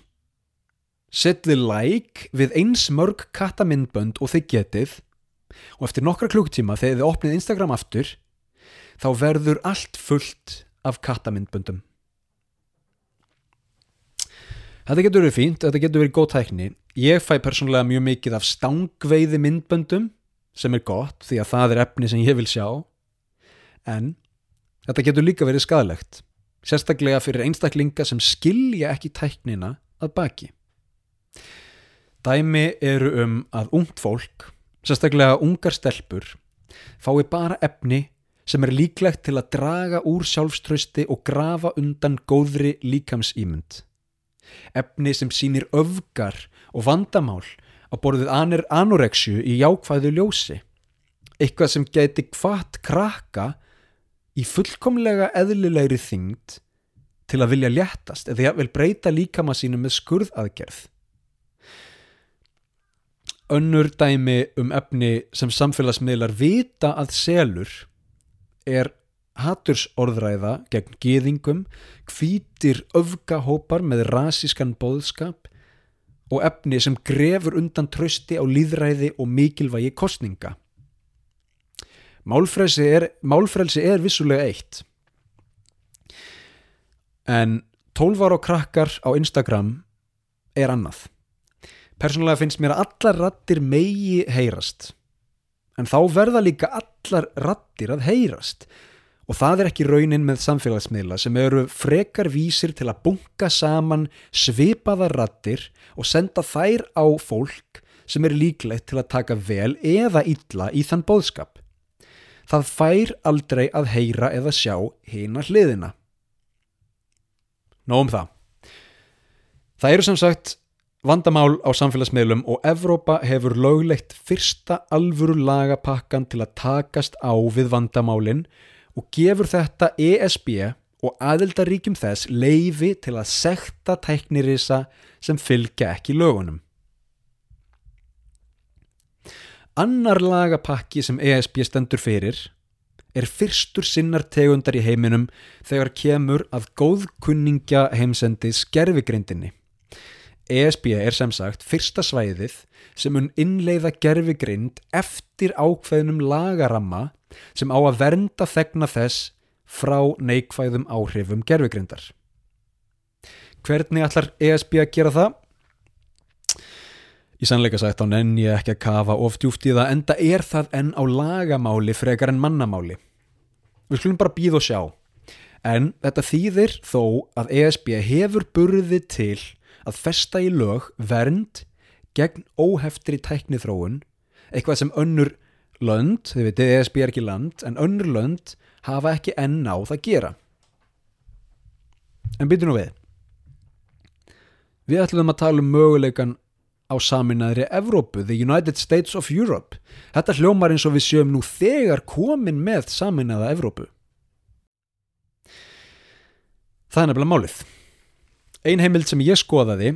Settið like við eins mörg kattamindbönd og þið getið og eftir nokkra klukktíma þegar þið opnið Instagram aftur þá verður allt fullt af kattamindböndum. Þetta getur verið fínt, þetta getur verið góð tækni. Ég fæ persónulega mjög mikið af stangveiði myndböndum sem er gott því að það er efni sem ég vil sjá en þetta getur líka verið skadalegt sérstaklega fyrir einstaklinga sem skilja ekki tæknina að baki Dæmi eru um að ungt fólk sérstaklega ungar stelpur fái bara efni sem er líklegt til að draga úr sjálfströsti og grafa undan góðri líkamsýmynd efni sem sínir öfgar og vandamál á borðið anoreksju í jákvæðu ljósi. Eitthvað sem geti hvart krakka í fullkomlega eðlilegri þyngd til að vilja léttast eða ég vil breyta líkama sínu með skurðaðgerð. Önnur dæmi um efni sem samfélagsmiðlar vita að selur er hatursorðræða gegn geðingum, hvítir öfgahópar með rasískan bóðskap og efni sem grefur undan trösti á líðræði og mikilvægi kostninga. Málfrelsi er, málfrelsi er vissulega eitt. En tólvar og krakkar á Instagram er annað. Personlega finnst mér að allar rattir megi heyrast. En þá verða líka allar rattir að heyrast og það er ekki raunin með samfélagsmiðla sem eru frekar vísir til að bunga saman svipaða rattir og senda þær á fólk sem er líklegt til að taka vel eða illa í þann bóðskap. Það fær aldrei að heyra eða sjá hina hliðina. Nó um það. Það eru sem sagt vandamál á samfélagsmiðlum og Evrópa hefur löglegt fyrsta alvöru lagapakkan til að takast á við vandamálinn og gefur þetta ESB og aðildaríkjum þess leifi til að sekta tæknirisa sem fylgja ekki lögunum. Annar lagapakki sem ESB stendur fyrir er fyrstur sinnar tegundar í heiminum þegar kemur að góðkunningja heimsendi skerfigrindinni. ESB er sem sagt fyrsta svæðið sem mun innleiða gerfigrind eftir ákveðnum lagaramma sem á að vernda þegna þess frá neikvæðum áhrifum gerfugrindar. Hvernig ætlar ESB að gera það? Í sannleika sagt á nenn ég ekki að kafa oftjúft í það enda er það enn á lagamáli frekar en mannamáli. Við skulum bara býða og sjá. En þetta þýðir þó að ESB hefur burði til að festa í lög vernd gegn óheftri tæknithróun, eitthvað sem önnur lönd, þið veitir, ESB er ekki land, en önnur lönd hafa ekki enn náð að gera. En byrju nú við. Við ætlum að tala um möguleikan á saminæðri Evrópu, the United States of Europe. Þetta hljómar eins og við sjöum nú þegar komin með saminæða Evrópu. Það er nefnilega málið. Ein heimild sem ég skoðaði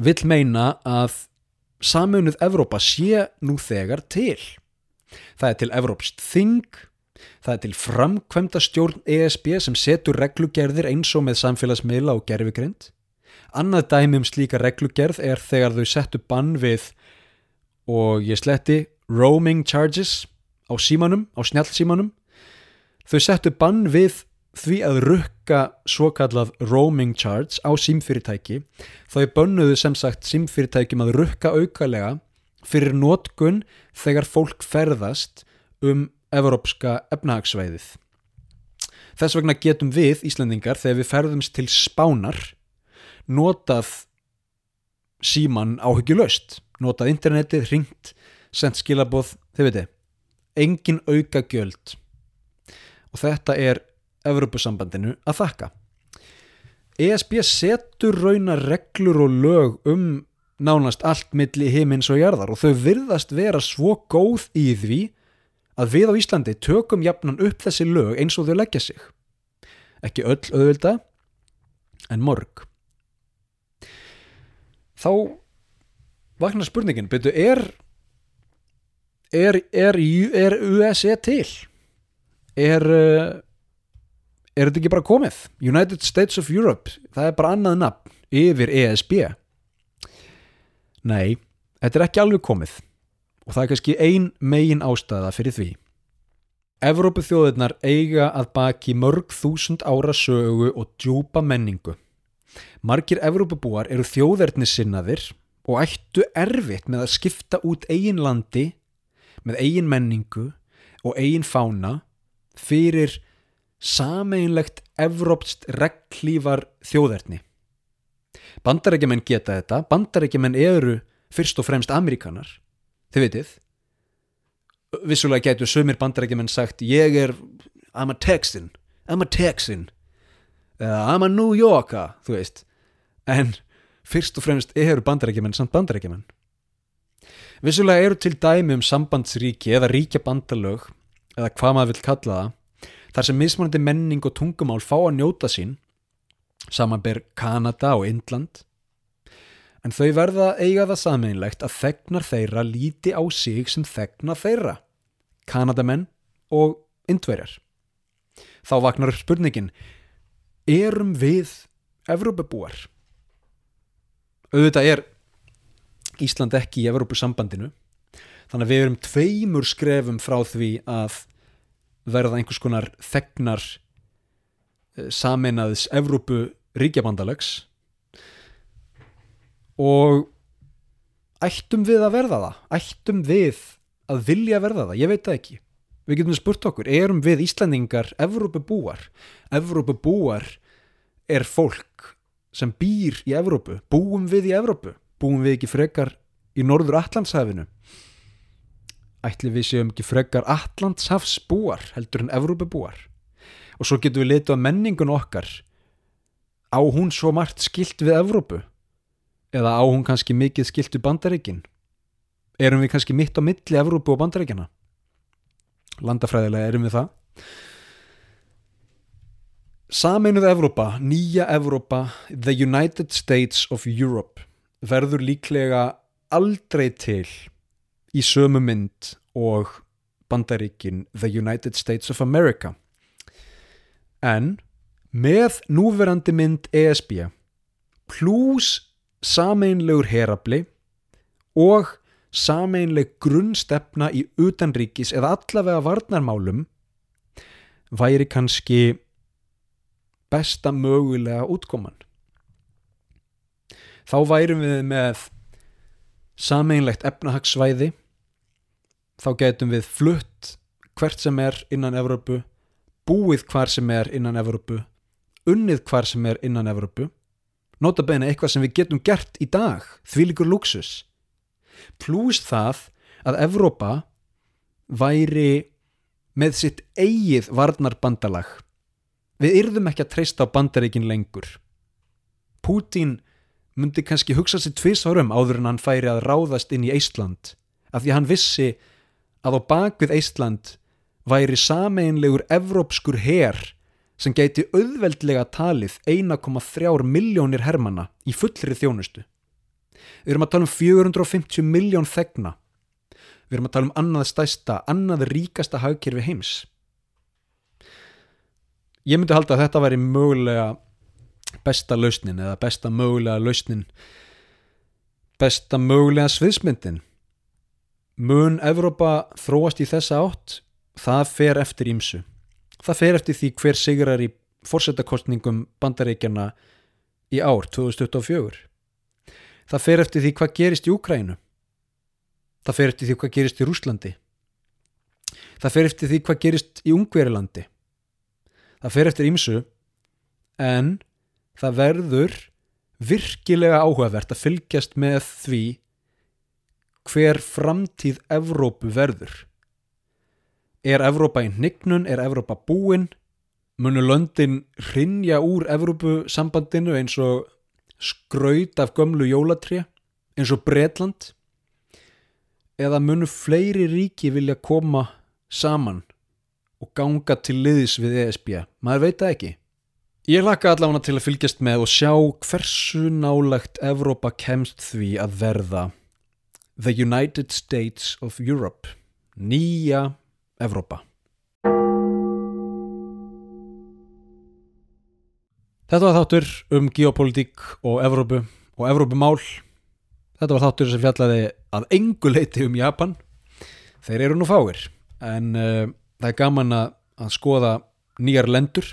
vill meina að saminuð Evrópa sé nú þegar til. Það er til Evrópst Þing, það er til framkvæmda stjórn ESB sem setur reglugerðir eins og með samfélagsmiðla og gerfigrind. Annað dæmi um slíka reglugerð er þegar þau settu bann við og ég sletti roaming charges á símanum, á snjálfsímanum. Þau settu bann við því að rukka svo kallað roaming charge á símfyrirtæki er bönnuðu sem sagt símfyrirtækjum að rukka aukalega fyrir nótgun þegar fólk ferðast um evrópska efnahagsveiðið. Þess vegna getum við, Íslandingar, þegar við ferðumst til spánar, notað síman áhugjuleust, notað internetið, ringt, sendt skilaboð, þið veitir, engin auka gjöld. Og þetta er Evrópusambandinu að þakka. ESB setur raunar reglur og lög um nánast allt milli himins og jarðar og þau virðast vera svo góð í því að við á Íslandi tökum jafnan upp þessi lög eins og þau leggja sig. Ekki öll auðvilda, en morg. Þá vaknar spurningin, betur, er er, er, er USA til? Er uh, er þetta ekki bara komið? United States of Europe það er bara annað nafn yfir ESB nei þetta er ekki alveg komið. Og það er kannski ein megin ástæða fyrir því. Evrópu þjóðirnar eiga að baki mörg þúsund ára sögu og djúpa menningu margir Evrópubúar eru þjóðernissinnaðir og ættu erfitt með að skipta út eigin landi með eigin menningu og eigin fána fyrir sameinlegt evrópst reglífar þjóðerni. Bandarækjumenn geta þetta, bandarækjumenn eru fyrst og fremst Amerikanar, þið vitið. Vissulega getur sömur bandarækjumenn sagt ég er, I'm a Texan, I'm a Texan, uh, I'm a New Yorker, þú veist. En fyrst og fremst eru bandarækjumenn samt bandarækjumenn. Vissulega eru til dæmi um sambandsríki eða ríkja bandalög eða hvað maður vil kalla það þar sem mismunandi menning og tungumál fá að njóta sín samanber Kanada og Indland en þau verða eiga það sameinlegt að þegnar þeirra líti á sig sem þegnar þeirra Kanadamenn og Indverjar þá vaknar upp spurningin erum við Evrópabúar auðvitað er Ísland ekki í Evrópusambandinu þannig að við erum tveimur skrefum frá því að verða einhvers konar þegnar eh, sameinaðis Evrópu ríkjabandalags og ættum við að verða það? Ættum við að vilja verða það, ég veit það ekki við getum spurt okkur, erum við Íslandingar Evrópu búar Evrópu búar er fólk sem býr í Evrópu. Búum við í Evrópu? Búum við ekki frekar í norður Allandshafinu ætli við séum ekki frekar Allandshafsbúar heldur en Evrópabúar og svo getum við litið á menningun okkar. Á hún svo margt skilt við Evrópu? Eða á hún kannski mikið skilt við Bandaríkin? Erum við kannski mitt á milli Evrópu og Bandaríkina landafræðilega erum við það. Saminuð Evrópa, nýja Evrópa The United States of Europe verður líklega aldrei til í sömu mynd og bandaríkin The United States of America. En með núverandi mynd ESB pluss sameinlegur herabli og sameinleg grunnstefna í utanríkis eða allavega varnarmálum væri kannski besta mögulega útkoman. Þá værum við með sameinlegt efnahagsvæði þá getum við flutt hvert sem er innan Evrópu búið hvar sem er innan Evrópu unnið hvar sem er innan Evrópu. Nota beina eitthvað sem við getum gert í dag, því líkur luxus pluss það að Evrópa væri með sitt eigið varnarbandalag við yrðum ekki að treysta á bandaríkin lengur Pútín myndi kannski hugsa sér tvis árum áður en hann færi að ráðast inn í Eistland af því hann vissi að á bakvið Eistland væri sameinlegur evrópskur her sem gæti auðveldlega talið 1,3 miljónir hermana í fullri þjónustu. Við erum að tala um 450 miljón þegna. Við erum að tala um annað stæsta, annað ríkasta hagkerfi heims. Ég myndi halda að þetta væri mögulega besta lausnin eða besta mögulega lausnin besta mögulega sviðsmyndin mun Evrópa þróast í þessa átt það fer eftir ímsu það fer eftir því hver sigrar í fórsetakostningum bandaríkjana í ár 2024 það fer eftir því hvað gerist í Úkrænu það fer eftir því hvað gerist í Rúslandi það fer eftir því hvað gerist í Ungverilandi það fer eftir ímsu en það verður virkilega áhugavert að fylgjast með því hver framtíð Evrópu verður. Er Evrópa í hnignun, er Evrópa búinn, munu löndin hrinja úr Evrópu sambandinu eins og skraut af gömlu jólatri, eins og Bretland, eða munu fleiri ríki vilja koma saman og ganga til liðis við ESB, maður veit það ekki. Ég laka allavega til að fylgjast með og sjá hversu nálagt Evrópa kemst því að verða The United States of Europe. Nýja Evrópa Þetta var þáttur um geopolítík og Evrópu og Evrópumál. Þetta var þáttur sem fjallaði að engu leiti um Japan. Þeir eru nú fáir, en uh, það er gaman að, að skoða nýjar lendur.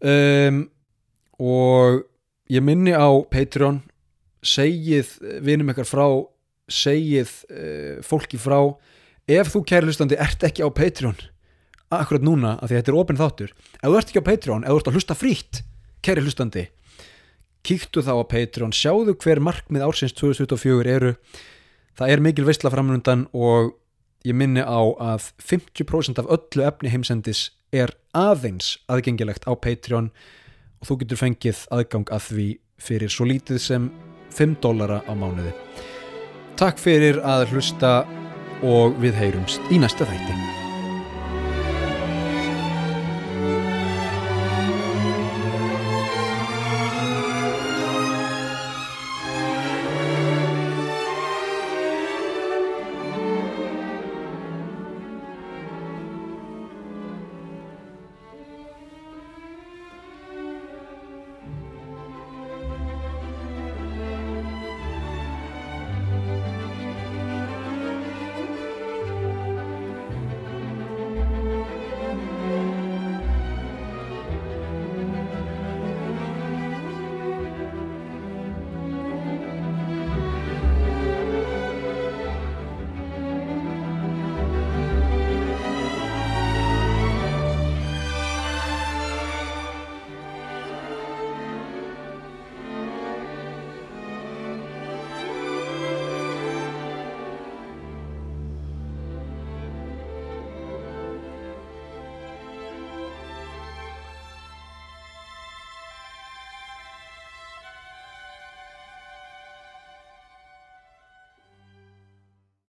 Um, og ég minni á Patreon, segið vinum ekkar frá, segið uh, fólki frá. Ef þú kæri hlustandi ert ekki á Patreon, akkurat núna, af því að þetta er ofinn þáttur, ef þú ert ekki á Patreon, ef þú ert að hlusta frítt, kæri hlustandi kíktu þá á Patreon, sjáðu hver markmið ársins 2024 eru. Það er mikil veistla framlundan og ég minni á að 50% af öllu efni heimsendis er aðeins aðgengilegt á Patreon og þú getur fengið aðgang að því fyrir svo lítið sem 5 dólara á mánuði. Takk fyrir að hlusta og við heyrumst í næsta þætti